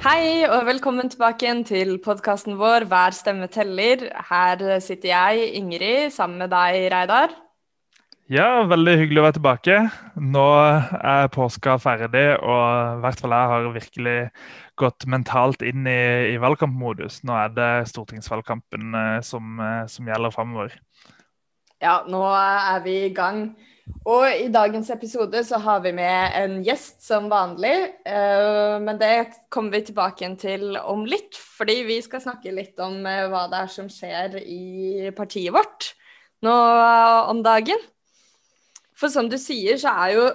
Hei og velkommen tilbake igjen til podkasten vår Hver stemme teller. Her sitter jeg, Ingrid, sammen med deg, Reidar. Ja, veldig hyggelig å være tilbake. Nå er påska ferdig, og i hvert fall jeg har virkelig gått mentalt inn i, i valgkampmodus. Nå er det stortingsvalgkampen eh, som, eh, som gjelder framover. Ja, nå er vi i gang. Og i dagens episode så har vi med en gjest som vanlig. Uh, men det kommer vi tilbake til om litt, fordi vi skal snakke litt om uh, hva det er som skjer i partiet vårt nå uh, om dagen. For som du sier, så er jo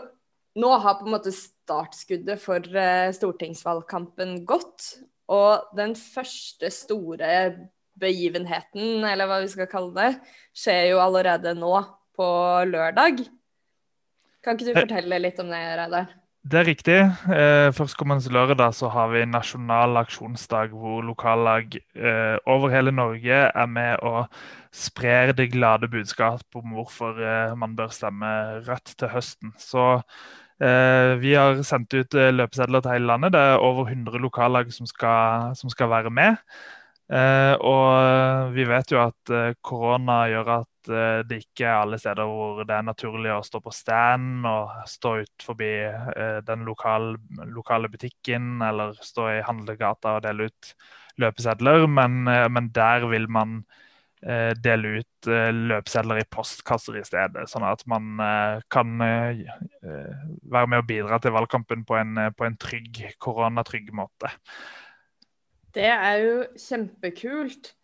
Nå har på en måte startskuddet for stortingsvalgkampen gått. Og den første store begivenheten, eller hva vi skal kalle det, skjer jo allerede nå på lørdag. Kan ikke du fortelle litt om det, Reidar? Det er riktig. Eh, Førstkommende lørdag så har vi nasjonal aksjonsdag hvor lokallag eh, over hele Norge er med og sprer det glade budskap om hvorfor eh, man bør stemme rødt til høsten. Så eh, vi har sendt ut eh, løpesedler til hele landet. Det er over 100 lokallag som skal, som skal være med. Eh, og vi vet jo at korona gjør at Eh, det ikke er alle steder hvor det er naturlig å stå på stand og stå ut forbi eh, den lokale, lokale butikken eller stå i handlegata og dele ut løpesedler, men, eh, men der vil man dele ut løpesedler i postkasser i stedet. Sånn at man kan være med og bidra til valgkampen på en, på en trygg, koronatrygg måte. Det er jo kjempekult.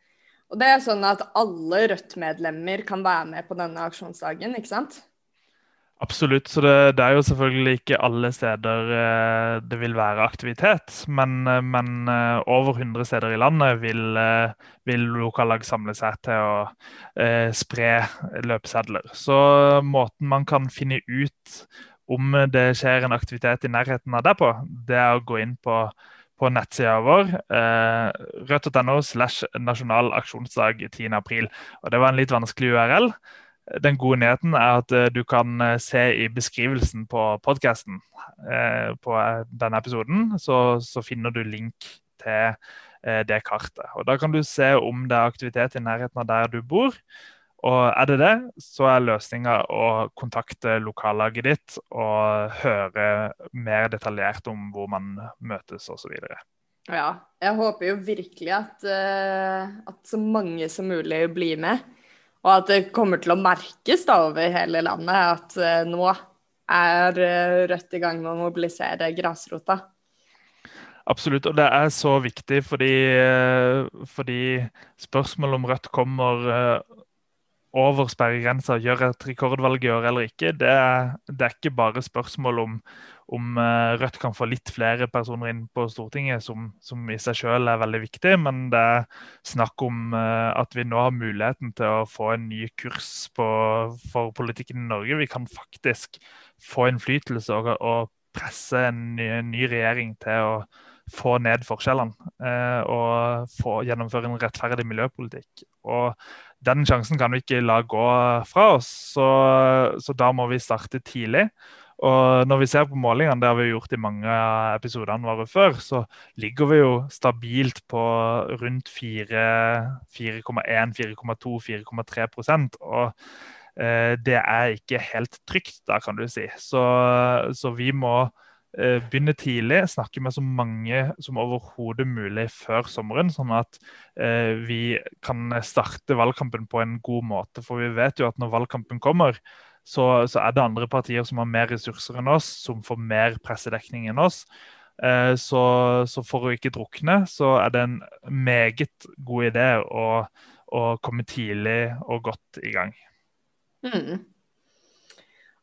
Og det er sånn at alle Rødt-medlemmer kan være med på denne aksjonsdagen, ikke sant? Absolutt. Så det, det, er jo selvfølgelig ikke alle steder eh, det vil være aktivitet. Men, eh, men eh, over 100 steder i landet vil, vil lokallag samle seg til å eh, spre løpesedler. Så måten man kan finne ut om det skjer en aktivitet i nærheten av der på, det er å gå inn på på nettsida vår. Eh, Rødt.no slash nasjonal aksjonsdag 10.4. Og det var en litt vanskelig URL. Den gode nyheten er at eh, du kan eh, se i beskrivelsen på podkasten eh, på eh, denne episoden, så, så, finner du link til eh, det kartet. Og Da kan du se om det er aktivitet i nærheten av der du bor. Og er det det, så er løsninga å kontakte lokallaget ditt og høre mer detaljert om hvor man møtes osv. Ja, jeg håper jo virkelig at, uh, at, så mange som mulig blir med. Og at det kommer til å merkes da over hele landet at uh, nå er uh, Rødt i gang med å mobilisere grasrota. Absolutt, og det er så viktig fordi, fordi spørsmålet om Rødt kommer over sperregrensa gjør et rekordvalg gjør eller ikke, det er, det er, ikke bare spørsmål om, om eh, Rødt kan få litt flere personer inn på Stortinget, som, som i seg selv er veldig viktig, men det er snakk om eh, at vi nå har muligheten til å få en ny kurs på, for politikken i Norge. Vi kan faktisk få innflytelse og, og presse en ny, en ny regjering til å få ned forskjellene eh, og få gjennomføre en rettferdig miljøpolitikk. Og den sjansen kan vi ikke la gå fra oss, så, så, da må vi starte tidlig. Og når vi ser på målingene, det har vi gjort i mange av episodene våre før, så ligger vi jo stabilt på rundt 4,1, 4,2, 4,3% Og eh, det er ikke helt trygt, da, kan du si. Så, så vi må begynne tidlig, snakke med så mange som overhodet mulig før sommeren, sånn at eh, vi kan starte valgkampen på en god måte. For vi vet jo at når valgkampen kommer, så, så er det andre partier som har mer ressurser enn oss, som får mer pressedekning enn oss. Eh, så, så, for å ikke drukne, så er det en meget god idé å, å komme tidlig og godt i gang. Mm.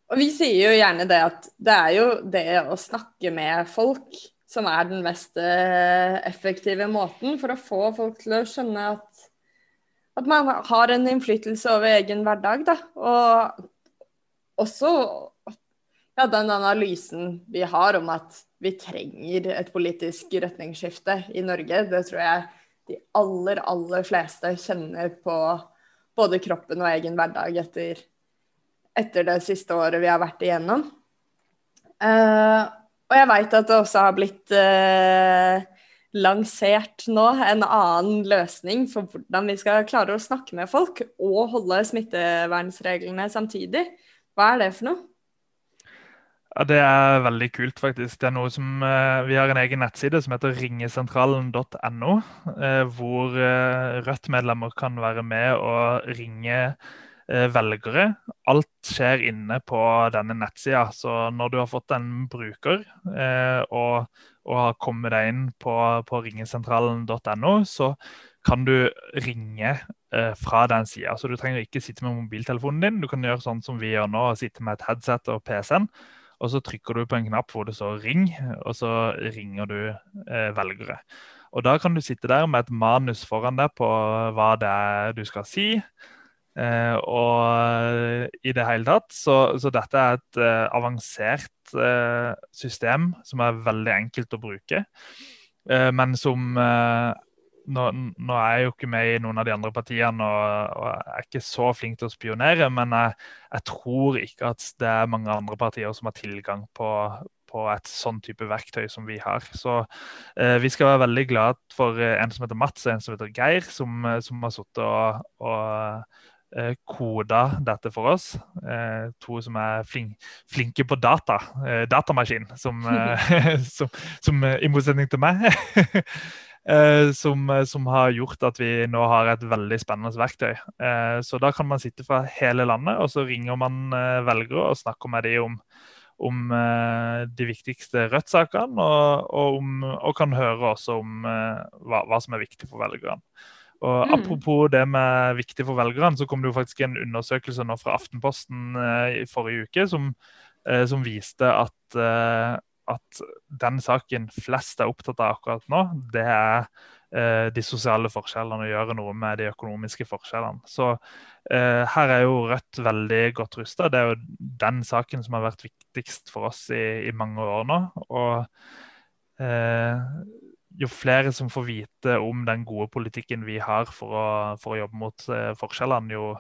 Og vi sier jo gjerne det at det er jo det å snakke med folk som er den mest eh, effektive måten for å få folk til å skjønne at, at man har en innflytelse over egen hverdag, da. Og også ja, den analysen vi har om at vi trenger et politisk retningsskifte i Norge, det tror jeg de aller, aller fleste kjenner på både kroppen og egen hverdag etter etter det siste året vi har vært igjennom. Uh, og jeg veit at det også har blitt uh, lansert nå en annen løsning for hvordan vi skal klare å snakke med folk og holde smittevernreglene samtidig. Hva er det for noe? Ja, Det er veldig kult, faktisk. Det er noe som, eh, Vi har en egen nettside som heter ringesentralen.no, hvor Rødt-medlemmer kan være med og ringe velgere. Alt skjer inne på denne nettsida. Så når du har fått en bruker og, og har kommet deg inn på, på ringesentralen.no, så kan du ringe fra den sida. Så du trenger ikke sitte med mobiltelefonen din. Du kan gjøre sånn som vi gjør nå, sitte med et headset og PC-en og så trykker du på en knapp hvor det står 'ring', og så ringer du eh, velgere. Og Da kan du sitte der med et manus foran deg på hva det er du skal si. Eh, og i det hele tatt. Så, så dette er et eh, avansert eh, system som er veldig enkelt å bruke. Men som nå, nå, er jeg jo ikke med i noen av de andre partiene og, og er ikke så flink til å spionere, men jeg, jeg, tror ikke at det er mange andre partier som har tilgang på, på et sånn type verktøy som vi har. Så eh, vi skal være veldig glad for en som heter Mats og en som heter Geir, som, som har sittet og, og eh, koda dette for oss. Eh, to som er flink, flinke på data. Eh, datamaskin, som, eh, som, som, i motsetning til meg. Eh, som, eh, som, har gjort at vi nå har et veldig spennende verktøy. Eh, så da kan man sitte fra hele landet, og så ringer man eh, velgere og snakker med dem om, om eh, de viktigste Rødt-sakene, og, og, og, kan høre også om eh, hva, hva, som er viktig for velgerne. Og mm. Apropos det med viktig for velgerne, så kom det jo faktisk en undersøkelse nå fra Aftenposten i forrige uke som, som viste at at den saken flest er opptatt av akkurat nå, det er eh, de sosiale forskjellene og gjøre noe med de økonomiske forskjellene. Så eh, her er jo Rødt veldig godt rusta. Det er jo den saken som har vært viktigst for oss i, i mange år nå. Og eh, jo flere som får vite om den gode politikken vi har for å, for å jobbe mot eh, forskjellene, jo,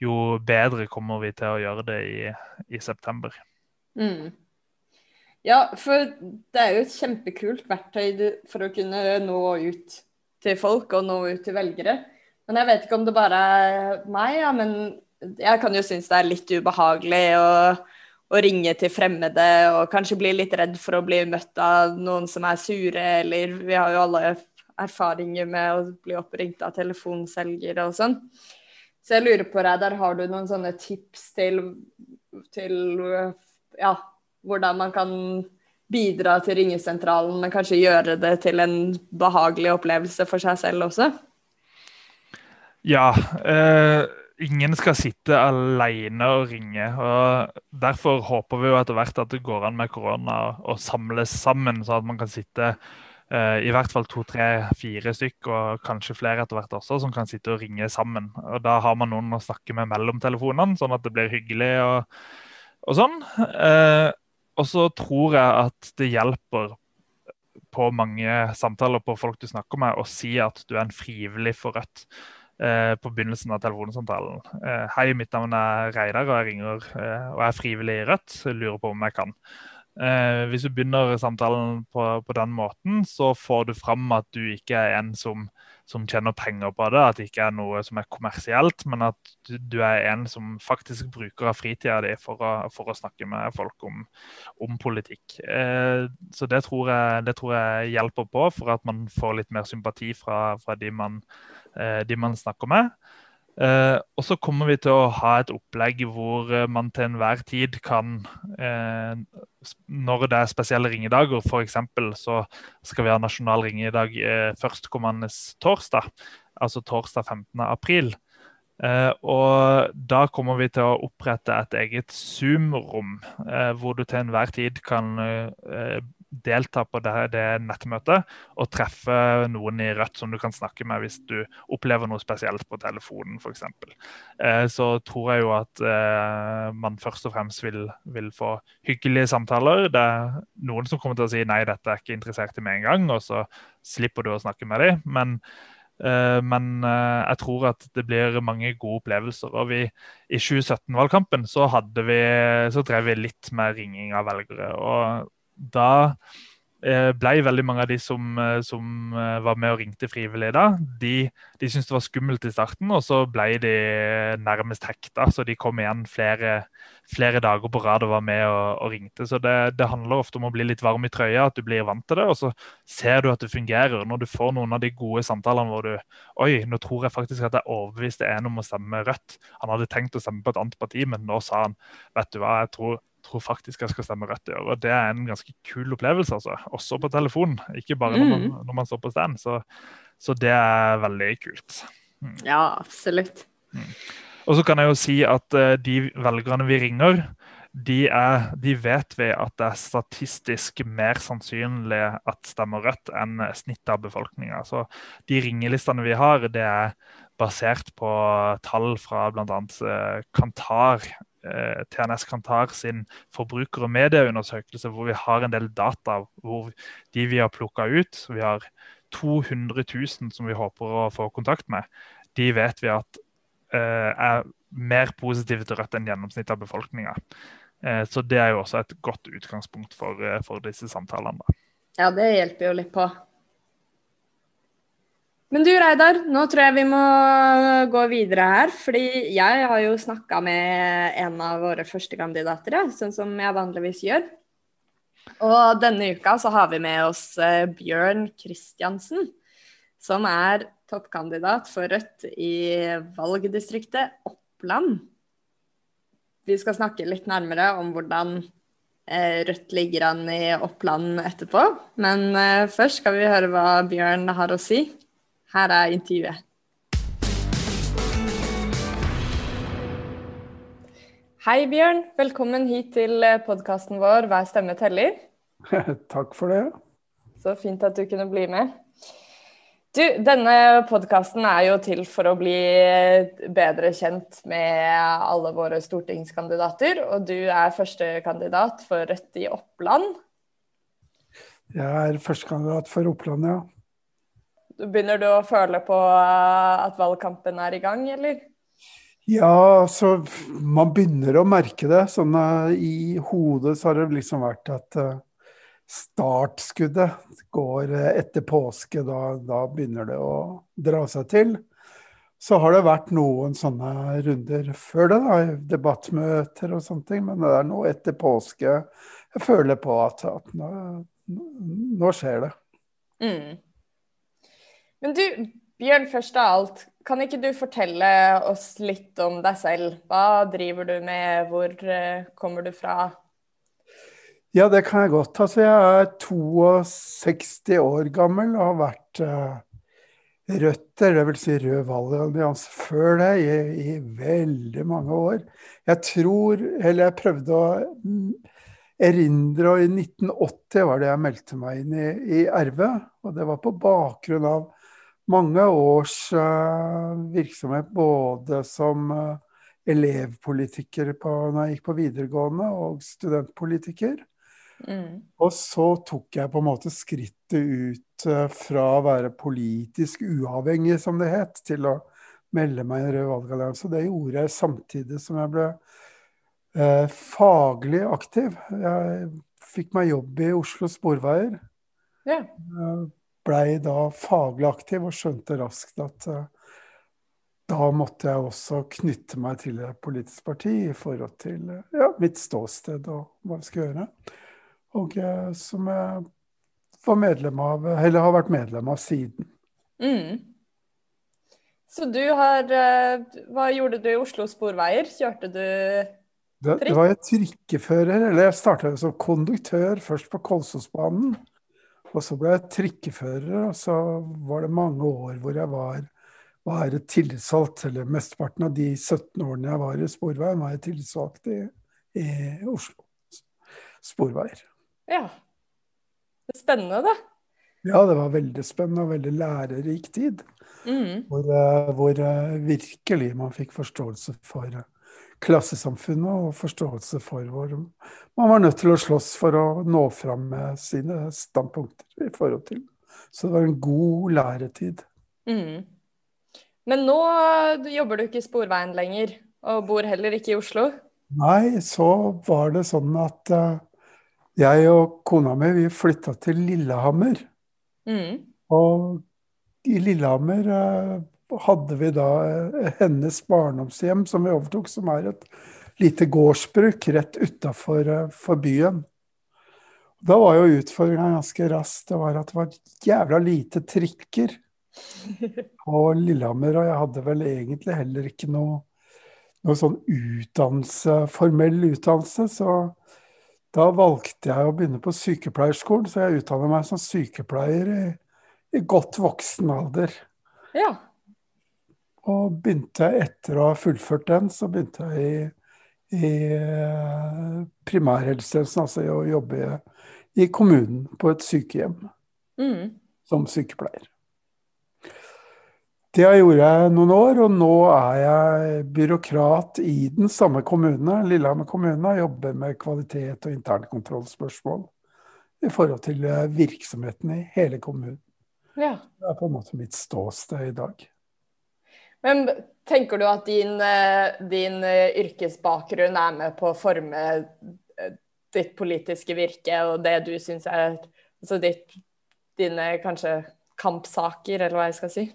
jo, bedre kommer vi til å gjøre det i, i september. Mm. Ja, for det er jo et kjempekult verktøy for å kunne nå ut til folk og nå ut til velgere. Men jeg vet ikke om det bare er meg, ja, men jeg kan jo synes det er litt ubehagelig å, å, ringe til fremmede og kanskje bli litt redd for å bli møtt av noen som er sure, eller vi har jo alle erfaringer med å bli oppringt av telefonselgere og sånn. Så jeg lurer på deg, der har du noen sånne tips til, til ja, hvordan man kan bidra til ringesentralen, men kanskje gjøre det til en behagelig opplevelse for seg selv også? Ja. Eh, ingen skal sitte alene og ringe. og Derfor håper vi jo etter hvert at det går an med korona å samles sammen, så at man kan sitte eh, i hvert fall to, tre, fire stykk, og kanskje flere etter hvert også, som kan sitte og ringe sammen. Og Da har man noen å snakke med mellom telefonene, sånn at det blir hyggelig og, og sånn. Eh, og så tror jeg at det hjelper på mange samtaler på folk du snakker med, å si at du er en frivillig for Rødt på begynnelsen av telefonsamtalen. Eh, Hei, mitt navn er Reidar, og jeg ringer eh, og er frivillig i Rødt. Jeg lurer på om jeg kan. Eh, hvis du begynner samtalen på, på, den måten, så får du fram at du ikke er en som som tjener penger på det. At det ikke er noe som er kommersielt, men at du, du er en som faktisk bruker av fritida di for, for, å snakke med folk om, om politikk. Eh, så det tror, jeg, det tror, jeg, hjelper på for at man får litt mer sympati fra, fra de, man, eh, de man snakker med. Eh, og så kommer vi til å ha et opplegg hvor eh, man til enhver tid kan eh, Når det er spesielle ringedager, f.eks. så skal vi ha nasjonal ringedag eh, førstkommende torsdag, altså torsdag 15. april. Og da kommer vi til å opprette et eget Zoom-rom, hvor du til enhver tid kan delta på det, det, nettmøtet og treffe noen i Rødt som du kan snakke med hvis du opplever noe spesielt på telefonen f.eks. Eh, så tror jeg jo at eh, man først og fremst vil, vil, få hyggelige samtaler. Det er noen som kommer til å si nei, dette er ikke interessert i med en gang, og så slipper du å snakke med dem. Men eh, men eh, jeg tror at det blir mange gode opplevelser. og vi, I 2017-valgkampen så, så drev vi litt med ringing av velgere. og da Eh, ble veldig mange av de som, eh, som eh, var med og ringte frivillig da, de, de syntes det var skummelt i starten, og så ble de nærmest hekta. Så de kom igjen flere, flere dager på rad og var med og, og ringte. Så det, det, handler ofte om å bli litt varm i trøya, at du blir vant til det. Og så ser du at det fungerer. Når du får noen av de gode samtalene hvor du Oi, nå tror jeg faktisk at jeg overbeviste en om å stemme Rødt. Han hadde tenkt å stemme på et annet parti, men nå sa han vet du hva, jeg tror tror faktisk jeg skal stemme Rødt i år. Og det er en ganske kul opplevelse, altså. Også på telefon, ikke bare når man, mm. når man står på stand. Så, så, det er veldig kult. Mm. Ja, absolutt. Mm. Og så kan jeg jo si at uh, de velgerne vi ringer, de, er, de, vet vi at det er statistisk mer sannsynlig at stemmer Rødt enn snittet av befolkninga. Så de ringelistene vi har, det er basert på tall fra bl.a. Uh, Kantar Eh, TNS Kantar sin forbruker- og medieundersøkelse, hvor vi har en del data hvor de vi har plukka ut, vi har 200 000 som vi håper å få kontakt med, de vet vi at eh, er mer positive til Rødt enn gjennomsnittet av befolkninga. Eh, så det er jo også et godt utgangspunkt for, for disse samtalene. Ja, det hjelper jo litt på. Men du Reidar, nå tror jeg vi må gå videre her. Fordi jeg har jo snakka med en av våre førstekandidater, ja, sånn som jeg vanligvis gjør. Og denne uka så har vi med oss eh, Bjørn Kristiansen, som er toppkandidat for Rødt i valgdistriktet Oppland. Vi skal snakke litt nærmere om hvordan eh, Rødt ligger an i Oppland etterpå. Men eh, først skal vi høre hva Bjørn har å si. Her er intervjuet. Hei, Bjørn. Velkommen hit til eh, podkasten vår 'Hver stemme teller'. Takk for det. Så fint at du kunne bli med. Du, denne podkasten er jo til for å bli eh, bedre kjent med alle våre stortingskandidater. Og du er førstekandidat for Rødt i Oppland. Jeg er førstekandidat for Oppland, ja. Begynner du å føle på eh, at valgkampen er i gang, eller? Ja, så man begynner å merke det. Sånn uh, i hodet så har det liksom vært at uh, startskuddet går etter påske. Da, da, begynner det å dra seg til. Så har det vært noen sånne runder før det, da, debattmøter og sånne ting. Men det er nå etter påske jeg føler på at, at nå, nå, skjer det. Mm. Men du, Bjørn, først av alt, kan ikke du fortelle oss litt om deg selv? Hva driver du med, hvor uh, kommer du fra? Ja, det kan jeg godt. Altså, jeg er 62 år gammel og har vært uh, røtter, dvs. Si Rød valgallianse, før det i, i, veldig mange år. Jeg tror, eller jeg prøvde å mm, erindre, og i 1980 var det jeg meldte meg inn i, i RV. Og det var på bakgrunn av mange års uh, virksomhet både som uh, elevpolitiker på, når jeg gikk på videregående, og studentpolitiker. Mm. Og så tok jeg på en måte skrittet ut uh, fra å være politisk uavhengig, som det het, til å melde meg i Rød valgallianse. Det gjorde jeg samtidig som jeg ble faglig aktiv. Jeg fikk meg jobb i Oslo Sporveier. Ja blei da faglig aktiv og skjønte raskt at uh, da måtte jeg også knytte meg til et politisk parti i forhold til ja, mitt ståsted og hva jeg skulle gjøre. Og uh, som jeg var medlem av, eller har vært medlem av siden. Mm. Så du har Hva gjorde du i Oslo Sporveier? Kjørte du trikk? Det, det var jeg trikkefører, eller jeg starta som konduktør først på Kolsåsbanen. Og så ble jeg trikkefører, og så var det mange år hvor jeg var, var tillitsvalgt. Eller mesteparten av de 17 årene jeg var i Sporveien, var jeg tillitsvalgt i, i Oslo Sporveier. Ja. Det er spennende, da. Ja, det var veldig spennende og veldig lærerik tid. Mm. Hvor, eh, hvor, eh, virkelig man fikk forståelse for klassesamfunnet og forståelse for hvor man var nødt til å slåss for å nå fram med sine standpunkter i forhold til. Så det var en god læretid. Mm. Men nå jobber du ikke i Sporveien lenger, og bor heller ikke i Oslo? Nei, så var det sånn at uh, Jeg og kona mi vi flytta til Lillehammer. Mm. Og i Lillehammer eh, hadde vi da eh, hennes barndomshjem, som vi overtok, som er et lite gårdsbruk rett utafor eh, byen. Da var jo utfordringa ganske raskt. Det var at det var jævla lite trikker på Lillehammer. Og jeg hadde vel egentlig heller ikke noe, noe sånn utdannelse, formell utdannelse. Så da valgte jeg å begynne på sykepleierskolen, så jeg utdannet meg som sykepleier i, i godt voksen alder. Ja. Og begynte jeg etter å ha fullført den, så begynte jeg i, i eh, primærhelsetjenesten, altså å jobbe i, kommunen på et sykehjem Mm. som sykepleier. Det gjorde jeg noen år, og nå er jeg byråkrat i den samme kommune, Lillehammer kommune, og jobber med kvalitet og internkontrollspørsmål i forhold til eh, virksomheten i hele kommunen. ja. Det er på en måte mitt ståsted i dag. Men tenker du at din, eh, din eh, yrkesbakgrunn er med på å forme eh, ditt politiske virke og det du syns er altså ditt, dine kanskje kampsaker, eller hva jeg skal si?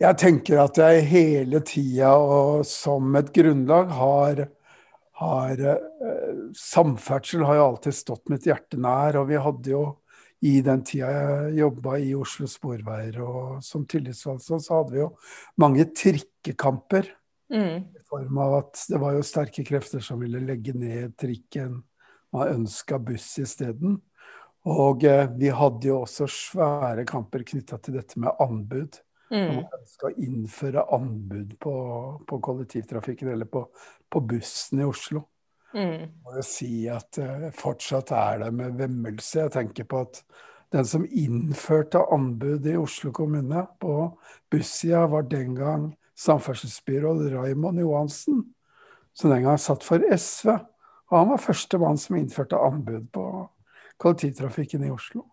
Jeg tenker at jeg hele tida og som et grunnlag har, har Samferdsel har jo alltid stått mitt hjerte nær. Og vi hadde jo i den tida jeg jobba i Oslo Sporveier og som tillitsvalgt, så hadde vi jo mange trikkekamper. Mm. I form av at det var jo sterke krefter som ville legge ned trikken. Man ønska buss isteden. Og eh, vi hadde jo også svære kamper knytta til dette med anbud. Mm. Man ønska å innføre anbud på, på kollektivtrafikken eller på, på bussen i Oslo. Mm. må jo si at uh, fortsatt er det med vemmelse. Jeg tenker på at den som innførte anbud i Oslo kommune på bussida, var den gang samferdselsbyråd Raymond Johansen, som den gang satt for SV. Og han var første mann som innførte anbud på kollektivtrafikken i Oslo.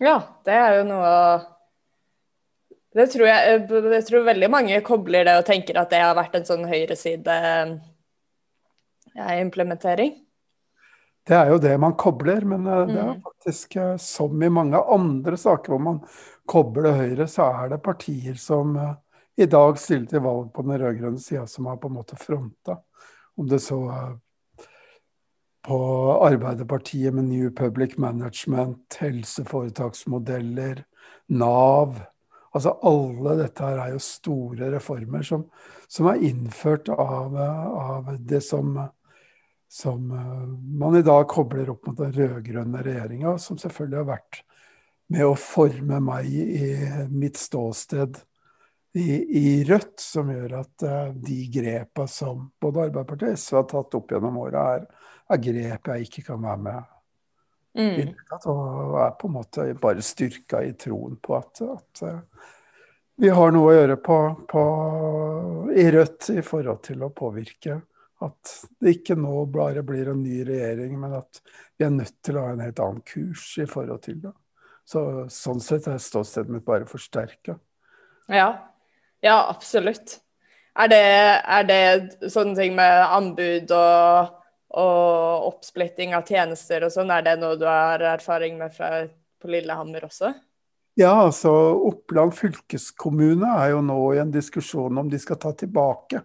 Ja, det er jo noe det tror jeg, jeg tror veldig mange kobler det og tenker at det har vært en sånn høyreside-implementering. Det er jo det man kobler, men uh, det er Mm. faktisk uh, som i mange andre saker hvor man kobler Høyre, så er det partier som uh, i dag stiller til valg på den rød-grønne sida, som har på en måte fronta. Om det så er på Arbeiderpartiet med New Public Management, helseforetaksmodeller, Nav. Altså alle dette her er jo store reformer som, som er innført av, av det som, som eh, man i dag kobler opp mot den rød-grønne regjeringa, som selvfølgelig har vært med å forme meg i mitt ståsted i, i Rødt, som gjør at eh, de grepa som både Arbeiderpartiet og SV har tatt opp gjennom åra, er, er grep jeg ikke kan være med i Mm. det og er på en måte bare styrka i troen på at, at eh, vi har noe å gjøre på, på, i Rødt i forhold til å påvirke at det ikke nå bare blir en ny regjering, men at vi er nødt til å ha en helt annen kurs i forhold til det. Så, sånn sett er ståstedet mitt bare forsterka. Ja. ja, absolutt. Er det, er det sånne ting med anbud og, og oppsplitting av tjenester og sånn, er det noe du har erfaring med fra, på Lillehammer også? Ja, altså Oppland fylkeskommune er jo nå i en diskusjon om de skal ta tilbake.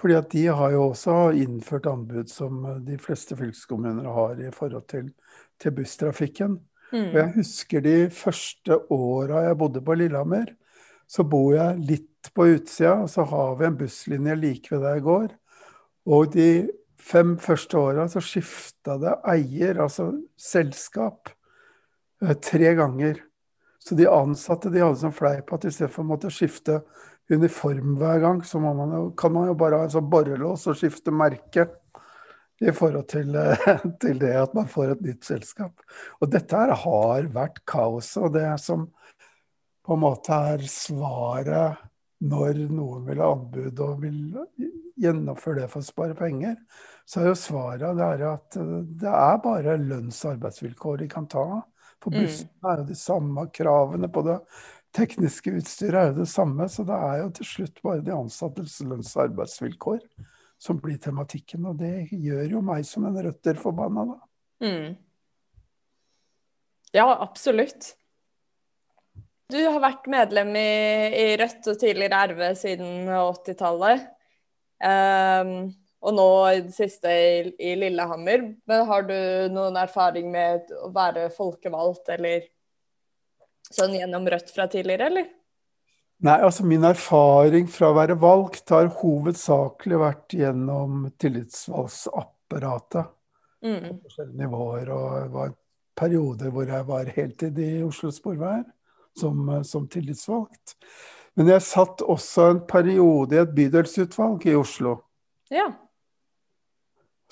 Fordi at de har jo også innført anbud som de fleste fylkeskommuner har i forhold til, til busstrafikken. Mm. Og jeg husker de første åra jeg bodde på Lillehammer. Så bor jeg litt på utsida, og så har vi en busslinje like ved der jeg går. Og de fem første åra så skifta det eier, altså selskap, eh, tre ganger. Så de ansatte de hadde som fleip at istedenfor å måtte skifte uniform hver gang, så man jo, kan man jo bare ha en sånn borrelås og skifte merke. I forhold til, eh, til det at man får et nytt selskap. Og dette her har vært kaos. Og det som på en måte er svaret når noen vil ha anbud og vil gjennomføre det for å spare penger, så er jo svaret det er at eh, det er bare lønns- og arbeidsvilkår de kan ta. For Mm. bussene er jo de samme kravene på det tekniske utstyret er jo det samme, så det er jo til slutt bare de ansattes lønns- og arbeidsvilkår som blir tematikken. Og det gjør jo meg som en røtter-forbanna, da. Mm. Ja, absolutt. Du har vært medlem i, i Rødt og tidligere RV siden 80-tallet. Um, ehm, og nå i det siste i, i, Lillehammer. Men har du noen erfaring med å være folkevalgt eller sånn gjennom Rødt fra tidligere, eller? Nei, altså min erfaring fra å være valgt har hovedsakelig vært gjennom tillitsvalgsapparatet. Mm. På forskjellige nivåer. Og det var perioder hvor jeg var heltid i Oslo Sporveier som, som tillitsvalgt. Men jeg satt også en periode i et bydelsutvalg i Oslo. Ja.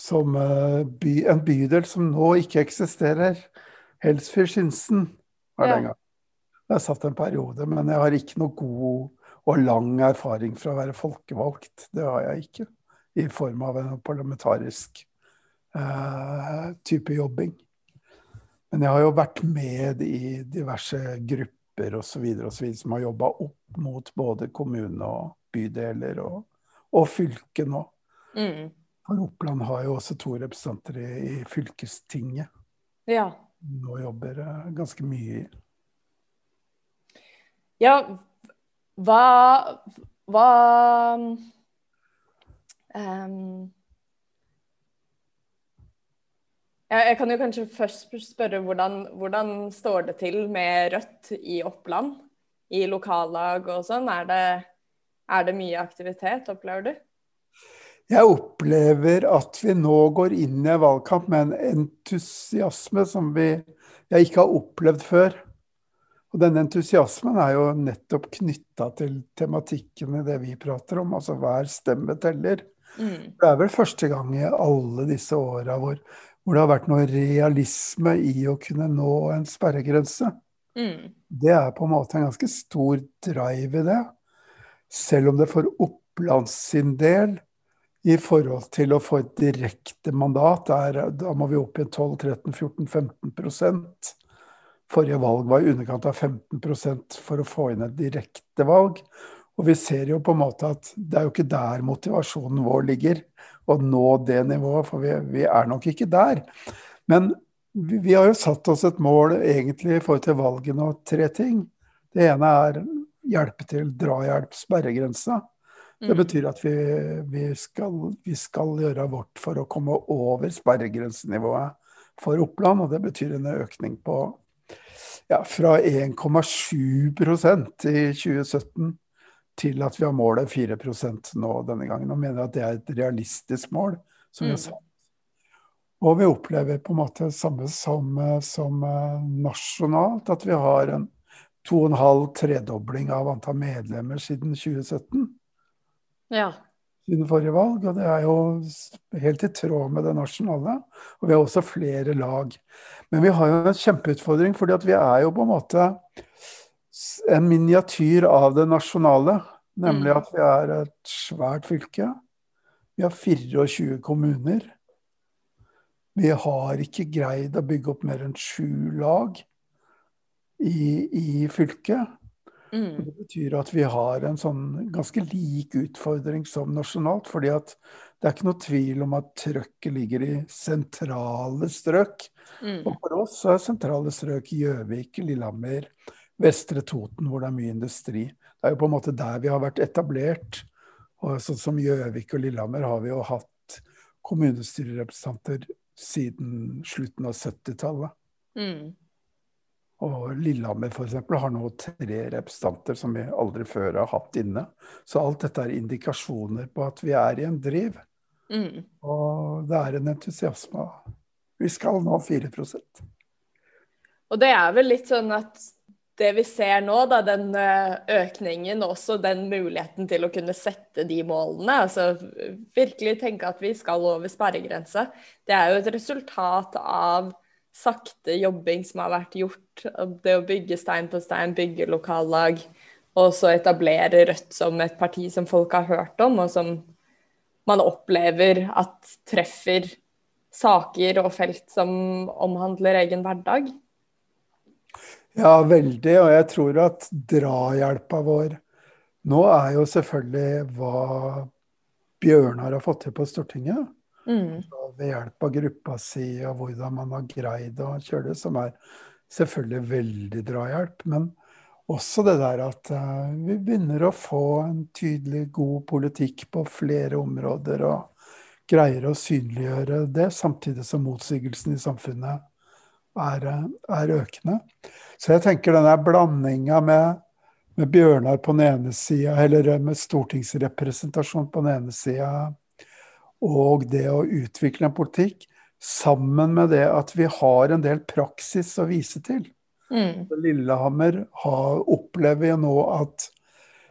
Som uh, by, en bydel som nå ikke eksisterer. Helsfyr-Skinsen var det en gang. Jeg satt en periode, men jeg har ikke noe god og lang erfaring fra å være folkevalgt. Det har jeg ikke. I form av en parlamentarisk eh, type jobbing. Men jeg har jo vært med i diverse grupper osv. som har jobba opp mot både kommune og bydeler og, og fylke nå. Mm. For Oppland har jo også to representanter i, i fylkestinget. Ja. Nå jobber jeg ganske mye i. Ja, hva Hva um, Jeg kan jo kanskje først spørre hvordan, hvordan, står det til med Rødt i Oppland? I lokallag og sånn. Er det, er det mye aktivitet, opplever du? Jeg opplever at vi nå går inn i en valgkamp med en entusiasme som vi jeg ikke har opplevd før. Og denne entusiasmen er jo nettopp knytta til tematikken i det vi prater om, altså hver stemme teller. Mm. Det er vel første gang i alle disse åra hvor, hvor, det har vært noe realisme i å kunne nå en sperregrense. Mm. Det er på en måte en ganske stor drive i det. Selv om det for Oppland sin del, i forhold til å få et direkte mandat, er, da må vi opp i 12-13-14-15 Forrige valg var i underkant av 15% for å få inn et direkte valg. Og vi ser jo på en måte at det er jo ikke der motivasjonen vår ligger, å nå det nivået, for vi, vi er nok ikke der. Men vi, vi, har jo satt oss et mål egentlig i forhold til valgene og tre ting. Det ene er hjelpe til drahjelp, sperregrensa. Det mm. betyr at vi, vi, skal, vi, skal, gjøre vårt for å komme over sperregrensenivået for Oppland. Og det betyr en økning på ja, fra 1,7% i 2017 til at vi har målet 4% nå denne gangen. Og mener at det er et realistisk mål. som vi har mm. satt. Og vi opplever på en måte det samme som, som uh, nasjonalt, at vi har en 2,5-tredobling av antall medlemmer siden 2017. Ja siden forrige valg, og det er jo helt i tråd med det nasjonale. Og vi har også flere lag. Men vi har jo en kjempeutfordring, fordi at vi er jo på en måte en miniatyr av det nasjonale. Nemlig mm. at vi er et svært fylke. Vi har 24 kommuner. Vi har ikke greid å bygge opp mer enn sju lag i, i fylket. Mm. Det betyr at vi har en sånn ganske lik utfordring som nasjonalt. fordi at det er ikke noe tvil om at trøkket ligger i sentrale strøk. Mm. Og for oss er sentrale strøk Gjøvik, Lillehammer, Vestre Toten, hvor det er mye industri. Det er jo på en måte der vi har vært etablert. Og sånn som Gjøvik og Lillehammer har vi jo hatt kommunestyrerepresentanter siden slutten av 70-tallet. Mm. Og Lillehammer f.eks. har nå tre representanter som vi aldri før har hatt inne. Så alt dette er indikasjoner på at vi er i en driv. Mm. Og det er en entusiasme. Vi skal nå 4% Og det er vel litt sånn at det vi ser nå, da, den eh, økningen og også den muligheten til å kunne sette de målene, altså virkelig tenke at vi skal over sperregrensa, det er jo et resultat av sakte jobbing som har vært gjort. Det å bygge stein på stein, bygge lokallag, og så etablere Rødt som et parti som folk har hørt om, og som man opplever at treffer saker og felt som omhandler egen hverdag. Ja, veldig. Og jeg tror at drahjelpa vår nå er jo selvfølgelig hva Bjørnar har fått til på Stortinget. Mm. Ved hjelp av gruppa si og hvordan man har greid å kjøre det, som er selvfølgelig veldig drahjelp. Men også det der at uh, vi begynner å få en tydelig, god politikk på flere områder. og greier å synliggjøre det, samtidig som motsigelsen i samfunnet er, er økende. Så jeg tenker denne blandinga med, med, Bjørnar på den ene sida, eller med stortingsrepresentasjon på den ene sida, og det å utvikle en politikk, sammen med det at vi har en del praksis å vise til. Mm. Lillehammer har, opplever jo nå at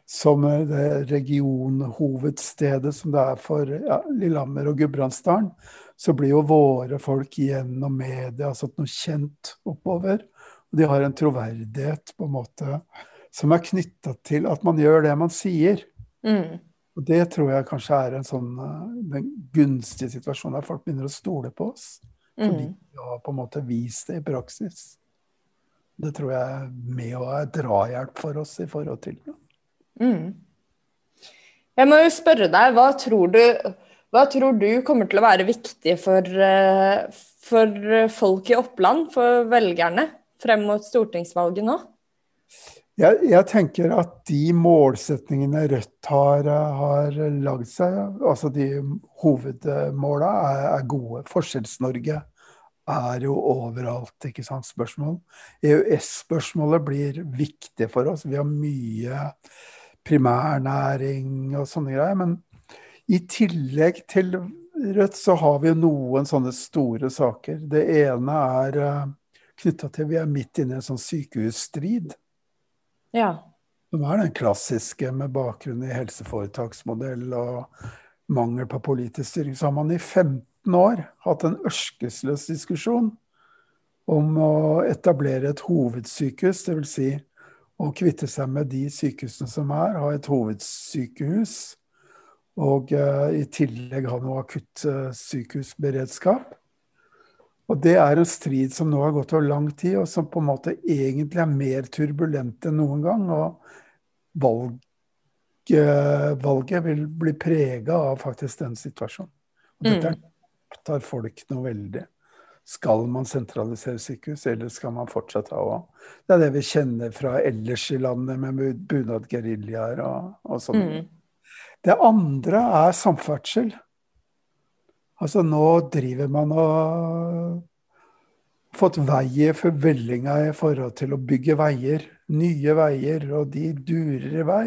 som det regionhovedstedet som det er for ja, Lillehammer og Gudbrandsdalen, så blir jo våre folk gjennom media satt noe kjent oppover. Og de har en troverdighet på en måte som er knytta til at man gjør det man sier. Mm. Og det tror jeg kanskje er en sånn den gunstige situasjonen der folk begynner å stole på oss. Fordi mm. vi har på en måte vist det i praksis. Det tror jeg er med å er drahjelp for oss i forhold til det. Mm. Jeg må jo spørre deg, hva tror, du, hva tror du kommer til å være viktig for, eh, for folk i Oppland, for velgerne, frem mot stortingsvalget nå? Jeg, jeg, tenker at de målsetningene Rødt har, har lagd seg, altså de hovedmåla, er, er gode. Forskjells-Norge er jo overalt, ikke sant, spørsmål. EØS-spørsmålet blir viktig for oss. Vi har mye primærnæring og sånne greier. Men i tillegg til Rødt så har vi noen sånne store saker. Det ene er eh, knytta til Vi er midt inne i en sånn sykehusstrid. Ja. Som er den klassiske med bakgrunn i helseforetaksmodell og mangel på politisk styring. Så har man i 15 år hatt en ørskesløs diskusjon om å etablere et hovedsykehus, dvs. Si å kvitte seg med de sykehusene som er, ha et hovedsykehus. Og uh, i tillegg ha noe akuttsykehusberedskap. Uh, og det er en strid som nå har gått over lang tid, og som på en måte egentlig er mer turbulent enn noen gang. Og valg, uh, valget vil bli prega av faktisk den situasjonen. Og dette mm. opptar folk noe veldig. Skal man sentralisere sykehus, eller skal man fortsette ha? Det er det vi kjenner fra ellers i landet med bunadgeriljaer og, og sånn. Mm. Det andre er samferdsel. Altså nå driver man og fått veier for vellinga i forhold til å bygge veier. Nye veier, og de durer i vei.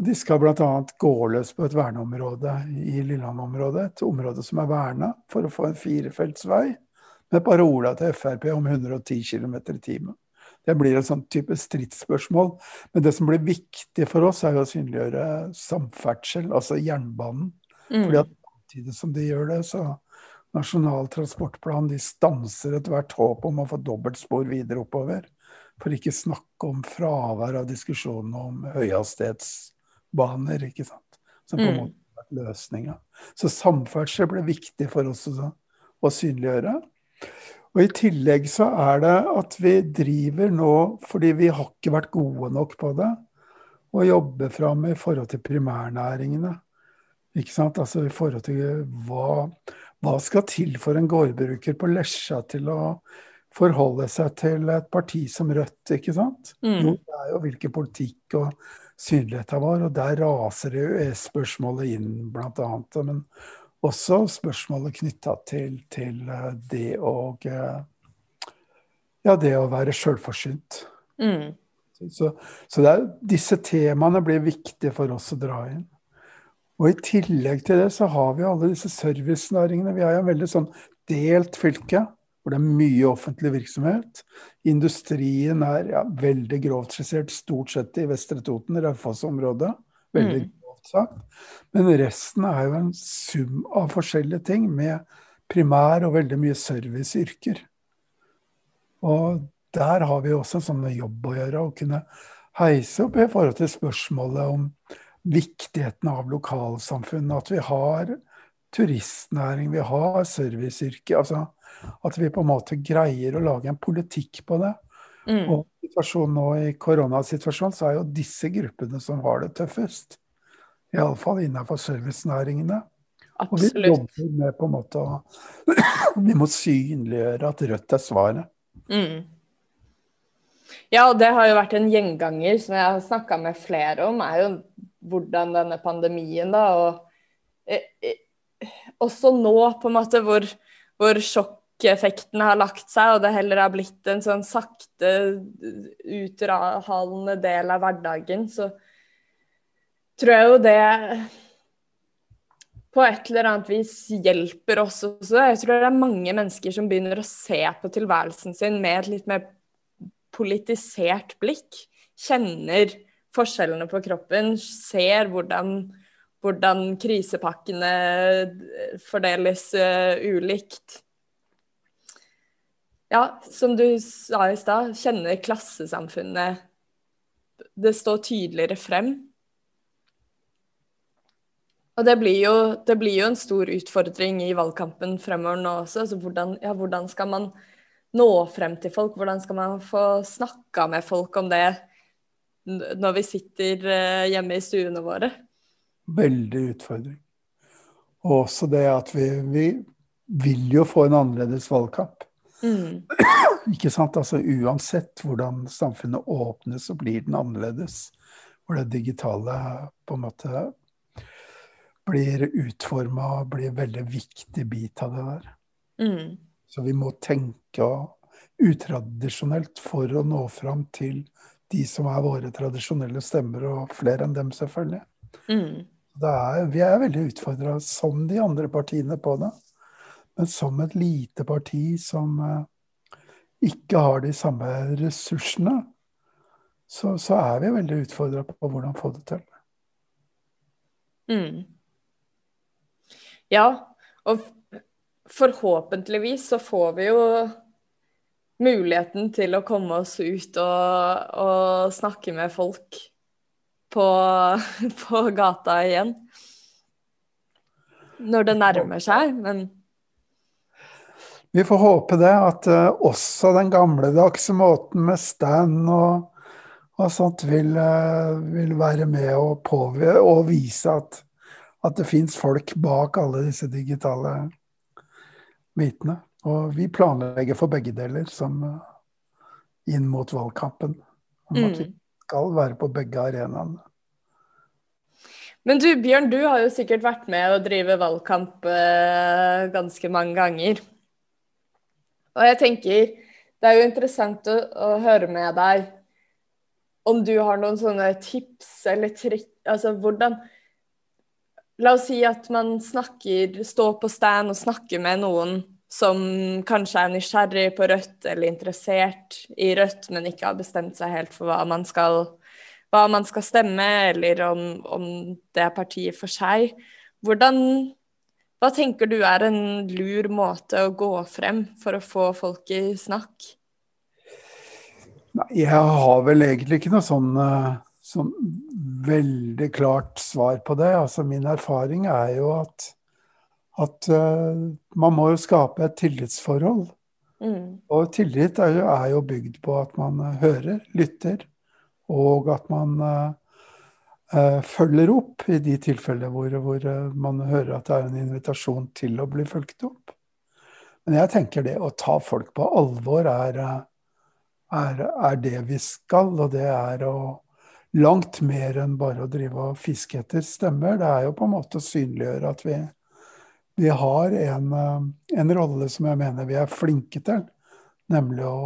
Og de skal bl.a. gå løs på et verneområde i Lillehammer-området. Et område som er verna for å få en firefeltsvei med parola til Frp om 110 km i timen. Det blir et sånn type stridsspørsmål. Men det som blir viktig for oss, er jo å synliggjøre samferdsel, altså jernbanen. Mm. Fordi at samtidig som de gjør det, så Nasjonal transportplan de stanser ethvert håp om å få dobbeltspor videre oppover. For ikke snakke om fravær av diskusjonen om høyhastighetsbaner, ikke sant. Som på en mm. måte har vært løsninga. Så samferdsel ble viktig for oss å, å synliggjøre. Og I tillegg så er det at vi driver nå, fordi vi har ikke vært gode nok på det, å jobbe fram i forhold til primærnæringene. Ikke sant? Altså i forhold til hva, hva skal til for en gårdbruker på Lesja til å forholde seg til et parti som Rødt, ikke sant? Mm. Jo, det er jo hvilken politikk og synlighet det var, og der raser EØS-spørsmålet inn, blant annet. Men også spørsmålet knytta til, til, eh, det å eh, Ja, det å være sjølforsynt. Mm. Så, så er, disse temaene blir viktige for oss å dra inn. Og i tillegg til det så har vi alle disse servicenæringene. Vi har jo en veldig sånn delt fylke hvor det er mye offentlig virksomhet. Industrien er ja, veldig grovt skissert stort sett i Vestre Toten, Raufoss-området. Veldig mm sagt. Men resten er jo en sum av forskjellige ting, med primær og veldig mye serviceyrker. Og der har vi også en sånn jobb å gjøre, å kunne heise opp i forhold til spørsmålet om viktigheten av lokalsamfunnet. At vi har turistnæring, vi har serviceyrke. Altså at vi på en måte greier å lage en politikk på det. Mm. Og situasjonen nå i koronasituasjonen, så er jo disse gruppene som har det tøffest. Iallfall innenfor servicenæringene. Og vi jobber med på en måte å Vi må synliggjøre at Rødt er svaret. Mm. Ja, og det har jo vært en gjenganger som jeg har snakka med flere om, er jo hvordan denne pandemien, da, og eh, eh, også nå, på en måte, hvor, hvor sjokkeffekten har lagt seg, og det heller har blitt en sånn sakte uthalende del av hverdagen, så tror jeg jo det på et eller annet vis hjelper oss også. Jeg tror det er mange mennesker som begynner å se på tilværelsen sin med et litt mer politisert blikk. Kjenner forskjellene på kroppen, ser hvordan, hvordan krisepakkene fordeles uh, ulikt. Ja, som du sa i stad, kjenner klassesamfunnet Det står tydeligere frem. Og det blir, jo, det blir, jo, en stor utfordring i valgkampen fremover nå også. Altså hvordan, ja, hvordan, skal man nå frem til folk? Hvordan skal man få snakka med folk om det når vi sitter uh, hjemme i stuene våre? Veldig utfordring. Og også det at vi, vi vil jo få en annerledes valgkamp. Mm. Ikke sant? Altså Uansett hvordan samfunnet åpnes, så blir den annerledes. Hvor det digitale på en måte blir utforma og blir en veldig viktig bit av det der. Mm. Så vi må tenke utradisjonelt for å nå fram til de som er våre tradisjonelle stemmer, og flere enn dem, selvfølgelig. Mm. Er, vi er veldig utfordra, som de andre partiene, på det. Men som et lite parti som uh, ikke har de samme ressursene, så, så er vi veldig utfordra på hvordan få det til. Mm. Ja, og forhåpentligvis så får vi jo muligheten til å komme oss ut og, og snakke med folk på, på, gata igjen. Når det nærmer seg, men Vi får håpe det, at uh, også den gamledagse måten med stand og, og sånt vil, uh, vil, være med og, påvirke og vise at at det fins folk bak alle disse digitale bitene. Og vi planlegger for begge deler som inn mot valgkampen. Om at vi skal være på begge arenaene. Men du Bjørn, du har jo sikkert vært med å drive valgkamp eh, ganske mange ganger. Og jeg tenker det er jo interessant å, å, høre med deg om du har noen sånne tips eller trikk Altså hvordan, La oss si at man snakker, står på stand og snakker med noen som kanskje er nysgjerrig på Rødt eller interessert i Rødt, men ikke har bestemt seg helt for hva man skal, hva man skal stemme, eller om, om, det er partiet for seg. Hvordan, hva tenker du er en lur måte å gå frem for å få folk i snakk? Nei, jeg har vel egentlig ikke noe sånn uh sånn veldig klart svar på det. Altså min erfaring er jo at, at uh, man må jo skape et tillitsforhold. Mm. Og tillit er jo, er jo, bygd på at man uh, hører, lytter, og at man uh, følger opp i de tilfeller hvor, hvor man hører at det er en invitasjon til å bli fulgt opp. Men jeg tenker det å ta folk på alvor er, er, er det vi skal, og det er å langt mer enn bare å drive og fiske etter stemmer. Det er jo på en måte å synliggjøre at vi, vi har en, eh, en, rolle som jeg mener vi er flinke til. Nemlig å,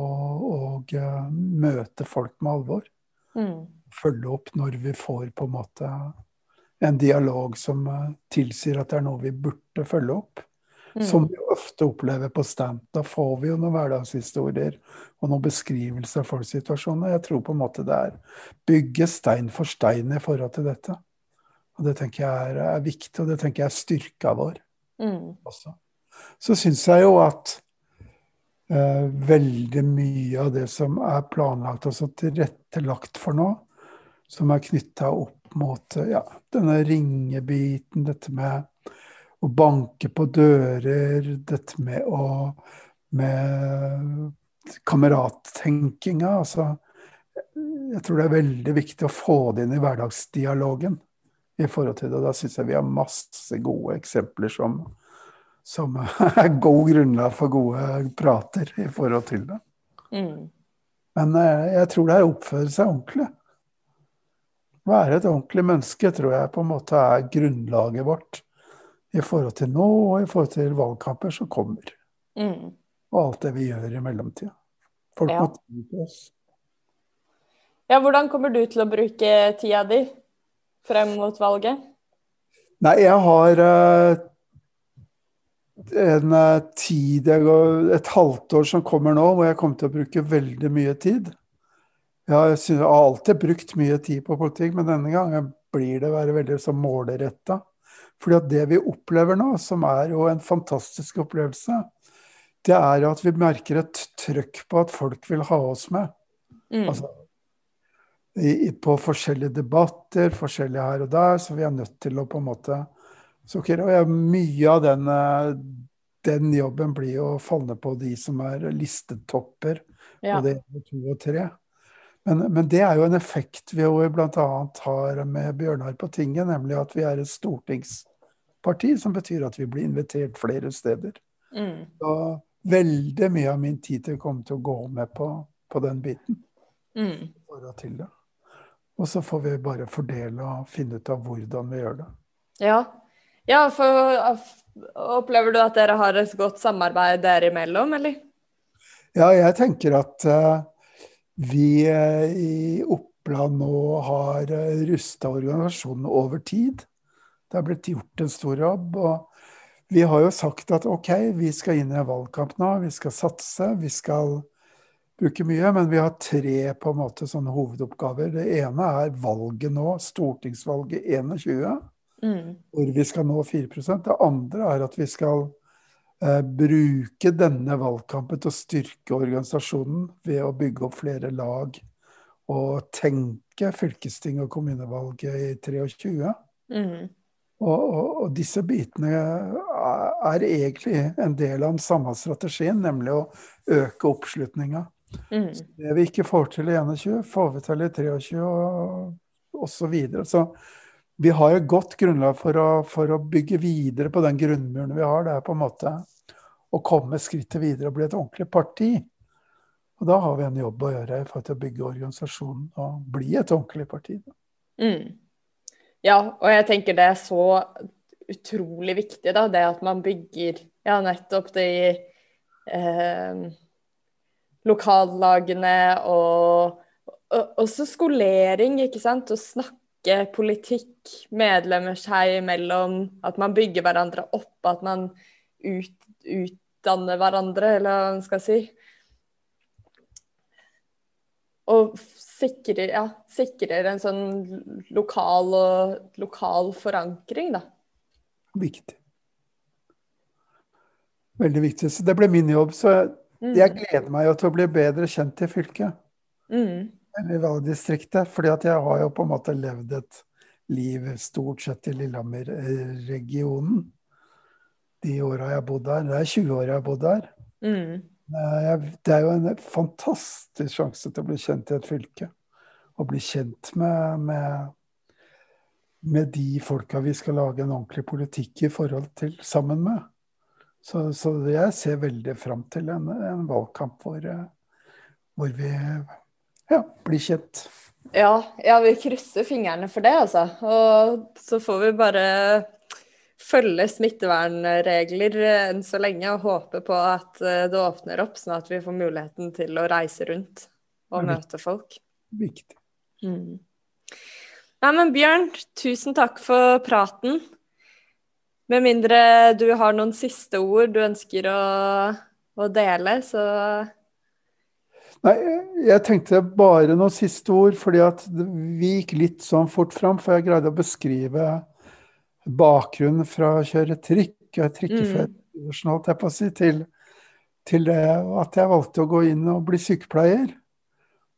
å eh, møte folk med alvor. Mm. Følge opp når vi får på en måte en dialog som eh, tilsier at det er noe vi burde følge opp. Mm. Som vi ofte opplever på stand. Da får vi jo noen hverdagshistorier og noen beskrivelser av folks situasjoner. Jeg tror på en måte det er bygge stein for stein i forhold til dette. Og det tenker jeg er, er viktig, og det tenker jeg er styrka vår mm. Så syns jeg jo at eh, veldig mye av det som er planlagt og tilrettelagt for nå, som er knytta opp mot ja, denne ringebiten, dette med å banke på dører, dette med å med kamerattenkinga. Altså, jeg tror det er veldig viktig å få det inn i hverdagsdialogen. I forhold til det. Og da syns jeg vi har masse gode eksempler som, som er god grunnlag for gode prater i forhold til det. Mm. Men eh, jeg tror det er å oppføre seg ordentlig. Være et ordentlig menneske tror jeg på en måte er grunnlaget vårt i forhold til nå og i forhold til valgkamper som kommer. Mm. Og alt det vi gjør i mellomtida. Folk Ja. må tro på oss. Ja, hvordan kommer du til å bruke tida di frem mot valget? Nei, jeg har eh, en eh, tid, et halvt år som kommer nå, hvor jeg kommer til å bruke veldig mye tid. Jeg, synes, jeg har alltid brukt mye tid på politikk, men denne gangen blir det være veldig så målretta. Fordi at det vi opplever nå, som er jo en fantastisk opplevelse, det er at vi merker et trøkk på at folk vil ha oss med. Mm. Altså, i, på forskjellige debatter, forskjellige her og der, så vi er nødt til å på en måte så, ok, og Mye av den, eh, den jobben blir jo å falle på de som er listetopper, ja. både én to og tre. Men, men det er jo en effekt vi jo bl.a. har med Bjørnar på tinget, nemlig at vi er et stortingsparti, som betyr at vi blir invitert flere steder. Mm. Og veldig mye av min tid til kommer til å gå med på, på den biten Mm. til det. Og så får vi bare fordele og finne ut av hvordan vi gjør det. Ja. ja, for opplever du at dere har et godt samarbeid dere imellom, eller? Ja, jeg tenker at uh, vi eh, i Oppland nå har uh, rusta organisasjonen over tid. Det har blitt gjort en stor jobb. Og vi har jo sagt at OK, vi skal inn i en valgkamp nå. Vi skal satse. Vi skal bruke mye. Men vi har tre på en måte sånne hovedoppgaver. Det ene er valget nå, stortingsvalget 21. Mm. hvor vi skal nå 4% Det andre er at vi skal eh, bruke denne valgkampen til å styrke organisasjonen ved å bygge opp flere lag og tenke fylkesting og kommunevalget i 23. Mm. Og, og, og disse bitene er, er egentlig en del av den samme strategien, nemlig å øke oppslutninga. Mm. Det vi ikke får til i 21, får vi til i 23 og osv. Så, så vi har et godt grunnlag for å, for å bygge videre på den grunnmuren vi har. Det er på en måte å komme skrittet videre og bli et ordentlig parti. Og da har vi en jobb å gjøre for å bygge organisasjonen og bli et ordentlig parti. Mm. Ja, og jeg tenker det er så utrolig viktig, da, det at man bygger ja, nettopp de eh, lokallagene og, og også skolering, ikke sant. Å snakke politikk medlemmer seg imellom. At man bygger hverandre opp, at man ut, utdanner hverandre, eller hva man skal si. Og sikrer, ja, sikrer en sånn lokal, og, lokal forankring, da. Viktig. Veldig viktig. Så det ble min jobb. Så Mm. jeg gleder meg jo til å bli bedre kjent i fylket. Mm. eller i valgdistriktet. fordi at jeg har jo på en måte levd et liv stort sett i Lillehammer-regionen. De åra jeg har bodd der. Det er 20 år jeg har bodd der. Mm. Eh, Det er jo en fantastisk sjanse til å bli kjent i et fylke. Og bli kjent med, med, med de folka vi skal lage en ordentlig politikk i forhold til sammen med. Så, så jeg ser veldig fram til en, en valgkamp hvor, eh, hvor vi ja, blir kjent. Ja, ja, vi krysser fingrene for det, altså. Og så får vi bare følge smittevernregler enn så lenge og håpe på at eh, det åpner opp, sånn at vi får muligheten til å reise rundt og Ja, møte folk. Viktig. Mm. Nei, men Bjørn, tusen takk for praten. Med mindre du har noen siste ord du ønsker å, å dele, så Nei, jeg tenkte bare noen siste ord, fordi at vi gikk litt sånn fort fram, for jeg greide å beskrive bakgrunnen fra å kjøre trikk, og trikkefører, mm. si, til, til det at jeg valgte å gå inn og bli sykepleier.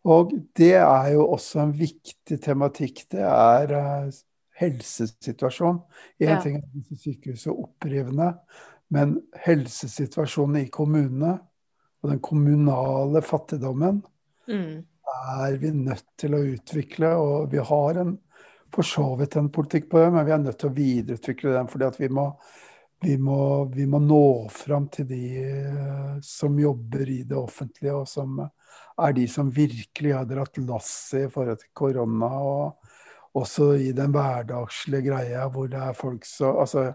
Og det er jo også en viktig tematikk. Det er eh, helsesituasjon. Én Ja. ting er at disse sykehusene er opprivende, men helsesituasjonen i kommunene og den kommunale fattigdommen mm. er vi nødt til å utvikle. Og vi har en for så vidt en politikk på det, men vi er nødt til å videreutvikle den. fordi vi må, vi må, vi må nå fram til de eh, som jobber i det offentlige, og som er de som virkelig har dratt lasset i forhold til korona. og også i den hverdagslige greia hvor det er folk så Altså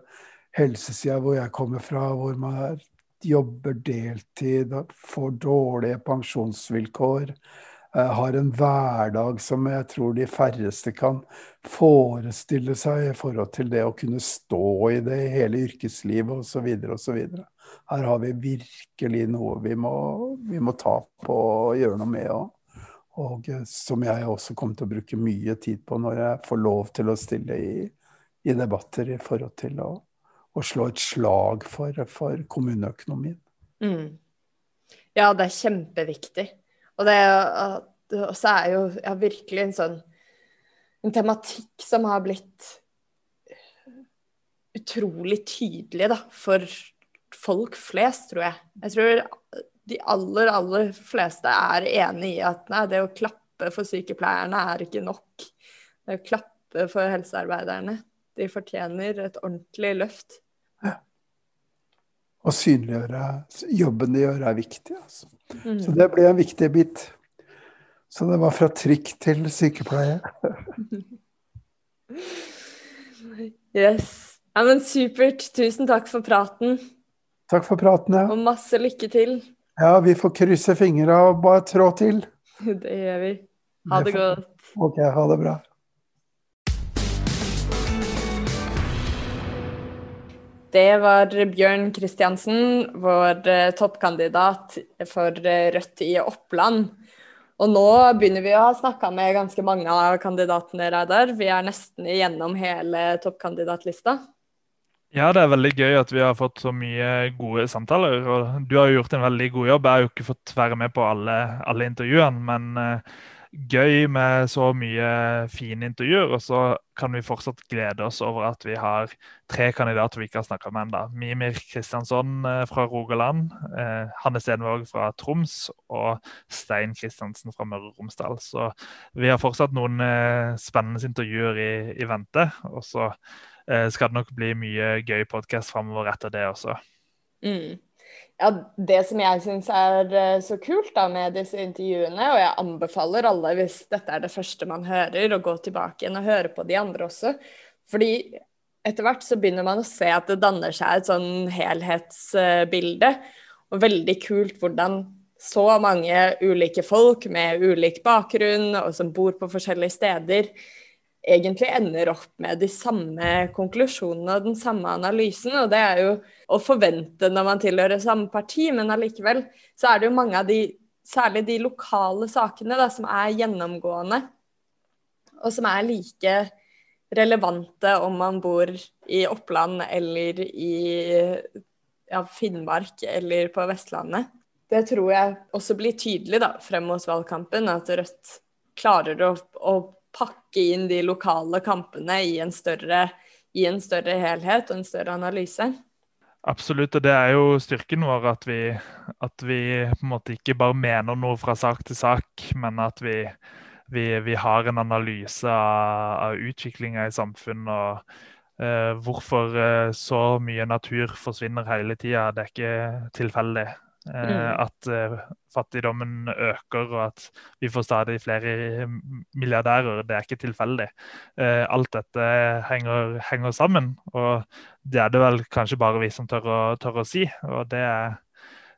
helsesida hvor jeg kommer fra, hvor man jobber deltid, får dårlige pensjonsvilkår Eh, har en hverdag som jeg tror de færreste kan forestille seg i forhold til det å kunne stå i det i hele yrkeslivet osv. osv. Her har vi virkelig noe vi må, vi må ta på og gjøre noe med. Og, og eh, som jeg også kommer til å bruke mye tid på når jeg får lov til å stille i, i debatter i forhold til å, å slå et slag for, for kommuneøkonomien. Mm. Ja, det er kjempeviktig. Og det også er jo ja, virkelig en sånn en tematikk som har blitt utrolig tydelig da, for folk flest, tror jeg. Jeg tror de aller, aller fleste er enig i at nei, det å klappe for sykepleierne er ikke nok. Det å klappe for helsearbeiderne. De fortjener et ordentlig løft. Ja. Å synliggjøre jobben de gjør, er viktig. Altså. Mm. Så det ble en viktig bit. Så det var fra trikk til sykepleie. yes. Ja, men supert. Tusen takk for praten. Takk for praten, ja. Og masse lykke til. Ja, vi får krysse fingra og bare trå til. Det gjør vi. Ha det, godt. Ok, ha det bra. Det var Bjørn Kristiansen, vår eh, toppkandidat for eh, Rødt i Oppland. Og nå begynner vi å ha snakka med ganske mange av kandidatene, Reidar. Vi er nesten igjennom hele toppkandidatlista. Ja, det er veldig gøy at vi har fått så mye gode samtaler. og Du har jo gjort en veldig god jobb. Jeg har jo ikke fått være med på alle, alle intervjuene, men uh, gøy med så mye fine intervjuer. Og så kan vi fortsatt glede oss over at vi har tre kandidater vi ikke har snakka med ennå. Mimir Kristiansson eh, fra Rogaland, uh, Hanne Stenvåg fra Troms og Stein Kristiansen fra Møre og Romsdal. Så vi har fortsatt noen uh, spennende intervjuer i, i vente. Og så skal det nok bli mye gøy podkast framover etter det også. Mm ja, det som jeg syns er eh, så kult da med disse intervjuene, og jeg anbefaler alle, hvis dette er det første man hører, å gå tilbake igjen og høre på de andre også. Fordi etter hvert så begynner man å se at det danner seg et sånn helhetsbilde. Og veldig kult hvordan så mange ulike folk med ulik bakgrunn, og som bor på forskjellige steder, egentlig ender opp med de samme konklusjonene og den samme analysen. Og det er jo å forvente når man tilhører samme parti, men allikevel så er det jo mange av de, særlig de lokale sakene, da, som er gjennomgående. Og som er like relevante om man bor i Oppland eller i ja, Finnmark eller på Vestlandet. Det tror jeg også blir tydelig da, frem mot valgkampen, at Rødt klarer å, å pakke inn de lokale kampene i en større, i en større helhet og en større analyse. Absolutt, og det er jo styrken vår at vi, at vi på en måte ikke bare mener noe fra sak til sak, men at vi, vi, vi har en analyse av, av utviklinga i samfunnet. og eh, Hvorfor eh, så mye natur forsvinner hele tida. Det er ikke tilfeldig. Eh, mm. At uh, fattigdommen øker og at vi får stadig flere milliardærer. Det er ikke tilfeldig. Uh, alt dette henger, henger, sammen, og det er det vel kanskje bare vi som tør å, tør å si. og det er,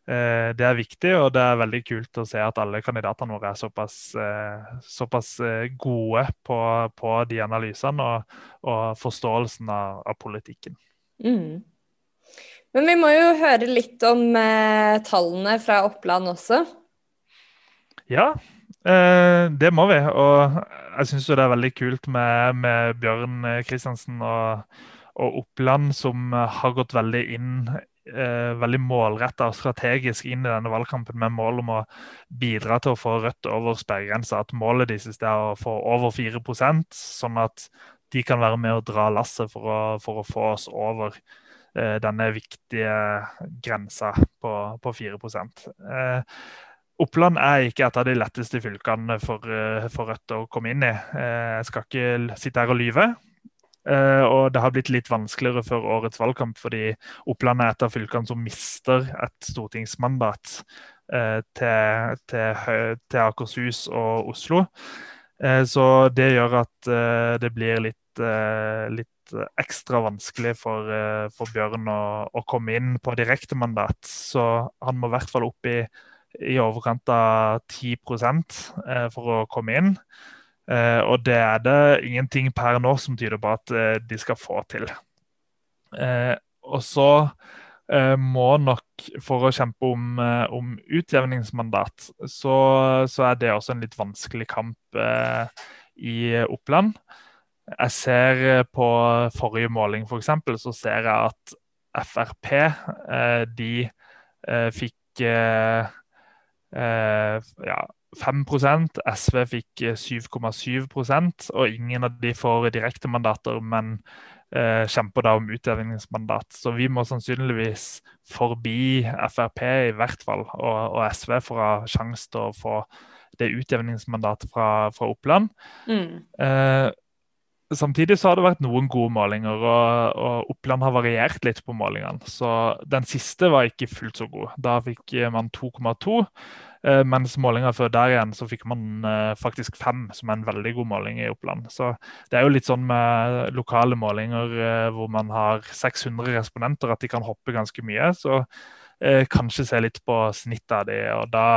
det er viktig, og det er veldig kult å se at alle kandidatene våre er såpass, såpass gode på, på, de analysene og, og forståelsen av, av politikken. Mm. Men vi må jo høre litt om eh, tallene fra Oppland også. Ja, eh, det må vi. Og jeg syns det er veldig kult med, med Bjørn Kristiansen og, og, Oppland, som har gått veldig inn eh, veldig målretta og strategisk inn i denne valgkampen med mål om å bidra til å få Rødt over sperregrensa. At målet deres er å få over 4% sånn at de kan være med og dra lasset for å, for å få oss over denne viktige grensa på, på 4 eh, Oppland er ikke et av de letteste fylkene for, for Rødt å komme inn i. Jeg skal ikke sitte her og lyve. Og det har blitt litt vanskeligere før årets valgkamp, fordi Oppland er et av fylkene som mister et stortingsmandat til, til, til Akershus og Oslo. Så det gjør at det blir litt, litt ekstra vanskelig for, eh, for Bjørn å, å, komme inn på direktemandat. Så han må i hvert fall opp i, i overkant av 10 eh, for å komme inn. Eh, og det er det ingenting per nå som tyder på at de skal få til. Og så må nok, for å kjempe om, om utjevningsmandat, så, så, er det også en litt vanskelig kamp i Oppland. Jeg ser eh, på forrige måling, f.eks., så ser jeg at Frp eh, de eh, fikk ja, 5% SV fikk 7,7% og ingen av de får direktemandater, men eh, kjemper da om utjevningsmandat. Så vi må sannsynligvis forbi Frp i hvert fall, og, og SV for å ha sjanse til å få det utjevningsmandatet fra, fra Oppland. Mm. Eh, Samtidig så har det vært noen gode målinger, og, og, Oppland har variert litt på målingene. Så Den siste var ikke fullt så god. Da fikk man 2,2. Eh, mens målinga før der igjen så fikk man eh, faktisk 5, som er en veldig god måling i Oppland. Så det er jo litt sånn med lokale målinger eh, hvor man har 600 respondenter, at de kan hoppe ganske mye. Så eh, kanskje se litt på snittet av de, og da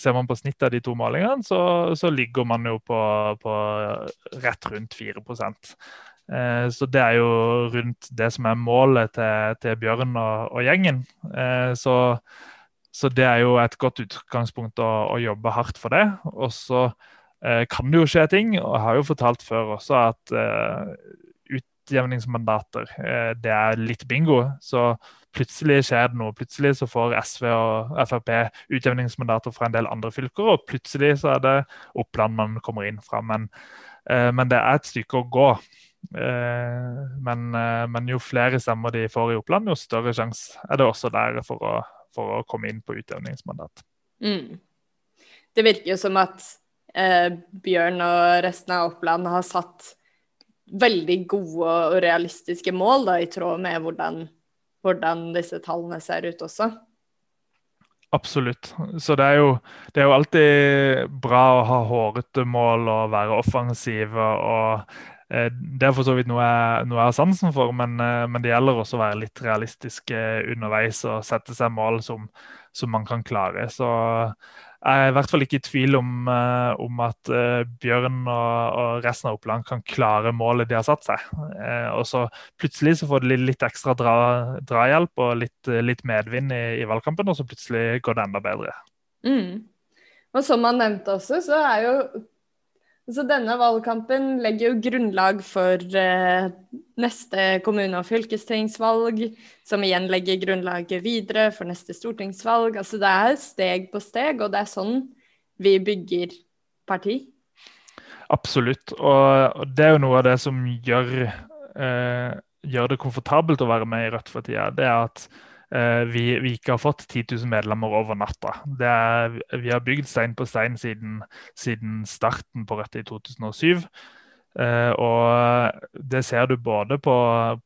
ser man på snittet av de to målingene, så, så ligger man jo på, på rett rundt 4 eh, Så det er jo rundt det som er målet til, til Bjørn og, og gjengen. Eh, så, så, det er jo et godt utgangspunkt å, å jobbe hardt for det. Og så kan det jo skje ting, og jeg har jo fortalt før også at utjevningsmandater, det er litt bingo. Så plutselig skjer det noe. Plutselig så får SV og Frp utjevningsmandater fra en del andre fylker, og plutselig så er det Oppland man kommer inn fra. Men, eh, men det er et stykke å gå. Eh, men, eh, men, jo flere stemmer de får i Oppland, jo større sjanse er det også der for å, for å komme inn på utjevningsmandat. Mm. Det virker jo som at eh, Bjørn og resten av Oppland har satt veldig gode og realistiske mål, da, i tråd med hvordan hvordan disse tallene ser ut også. Absolutt. Så det er, jo, det er jo alltid bra å ha hårete mål og være offensiv. og eh, Det er for så vidt noe jeg, noe jeg har sansen for, men, eh, men, det gjelder også å være litt realistisk underveis og sette seg mål som, som man kan klare. Så jeg er i hvert fall ikke i tvil om, uh, om at uh, Bjørn og, og, resten av Oppland kan klare målet de har satt seg. Uh, og så Plutselig så får de litt ekstra dra, drahjelp og litt, litt medvind i, i, valgkampen, og så plutselig går det enda bedre. Mm. Og som han nevnte også, så er jo så denne valgkampen legger jo grunnlag for eh, neste kommune- og fylkestingsvalg, som igjen legger grunnlaget videre for neste stortingsvalg. Altså det er steg på steg, og det er sånn vi bygger parti. Absolutt, og det er jo noe av det som gjør, eh, gjør det komfortabelt å være med i Rødt for tida. Det er at vi, vi, ikke har fått 10 000 medlemmer over natta. Er, vi har bygd stein på stein siden, siden starten på Rødt i 2007. Uh, og Det ser du både på,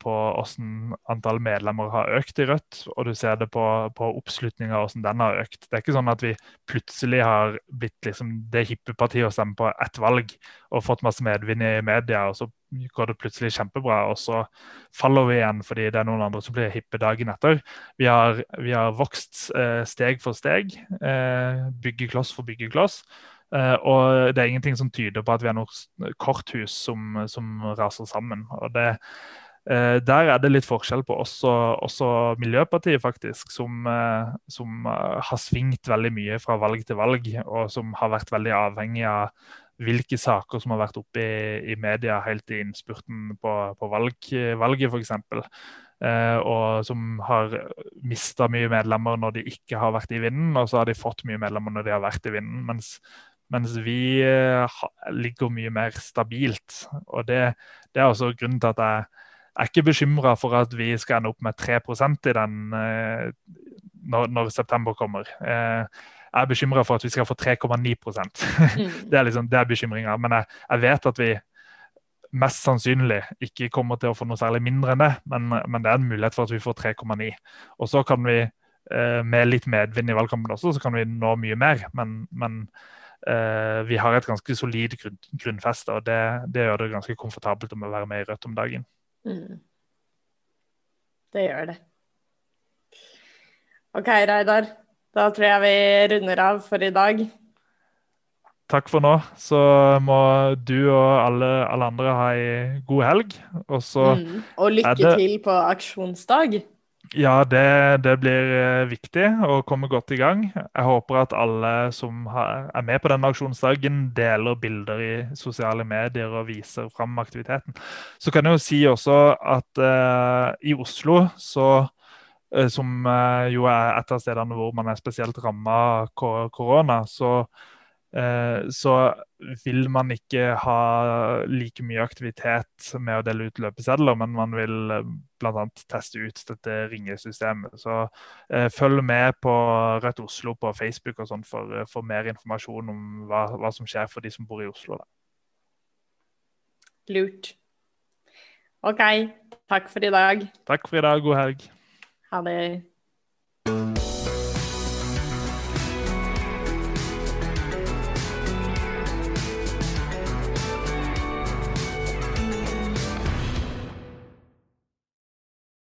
på hvordan antall medlemmer har økt i Rødt, og du ser det på, på oppslutninga hvordan den har økt. Det er ikke sånn at vi plutselig har blitt liksom det hippe partiet å stemme på ett valg og fått masse medvind i media, og så går det plutselig kjempebra, og så faller vi igjen fordi det er noen andre som blir hippe dagen etter. Vi har, vi har vokst uh, steg for steg, uh, byggekloss for byggekloss. Uh, og det er ingenting som tyder på at vi har noe korthus som, som raser sammen. og det uh, Der er det litt forskjell på også, også Miljøpartiet, faktisk, som, uh, som har svingt veldig mye fra valg til valg, og som har vært veldig avhengig av hvilke saker som har vært oppe i, i media helt i innspurten på, på valg, valget, f.eks. Eh, og som har mista mye medlemmer når de ikke har vært i vinden, og så har de fått mye medlemmer når de har vært i vinden. Mens mens vi eh, ligger mye mer stabilt. Og det, det er også grunnen til at jeg er ikke bekymra for at vi skal ende opp med 3 i den eh, når, når september kommer. Eh, jeg er bekymra for at vi skal få 3,9 Mm. Det er liksom, det er bekymringa. Men jeg, jeg vet at vi mest sannsynlig ikke kommer til å få noe særlig mindre enn det, men, men det er en mulighet for at vi får 3,9. Og så kan vi, med litt medvind i valgkampen også, så kan vi nå mye mer. Men, men vi har et ganske solid grunn, grunnfeste, og det, det gjør det ganske komfortabelt om å være med i Rødt om dagen. Mm. Det gjør det. OK, Reidar. Da tror jeg vi runder av for i dag. Takk for nå. Så må du og alle, alle andre ha ei god helg. Og så Mm. Og lykke det- til på aksjonsdag. Ja, det, det blir eh, viktig å komme godt i gang. Jeg håper at alle som er med på denne aksjonsdagen, deler bilder i sosiale medier og viser fram aktiviteten. Så kan jeg jo si også at eh, i Oslo, så, eh, som jo er et av stedene hvor man er spesielt ramma av korona, så så vil man ikke ha like mye aktivitet med å dele ut løpesedler, men man vil eh, bl.a. teste ut dette ringesystemet. Så eh, følg med på Rødt Oslo på Facebook og sånn for, eh, for mer informasjon om hva, hva som skjer for de som bor i Oslo. Da. Lurt. OK. Takk for i dag. Takk for i dag. God helg. Ha det.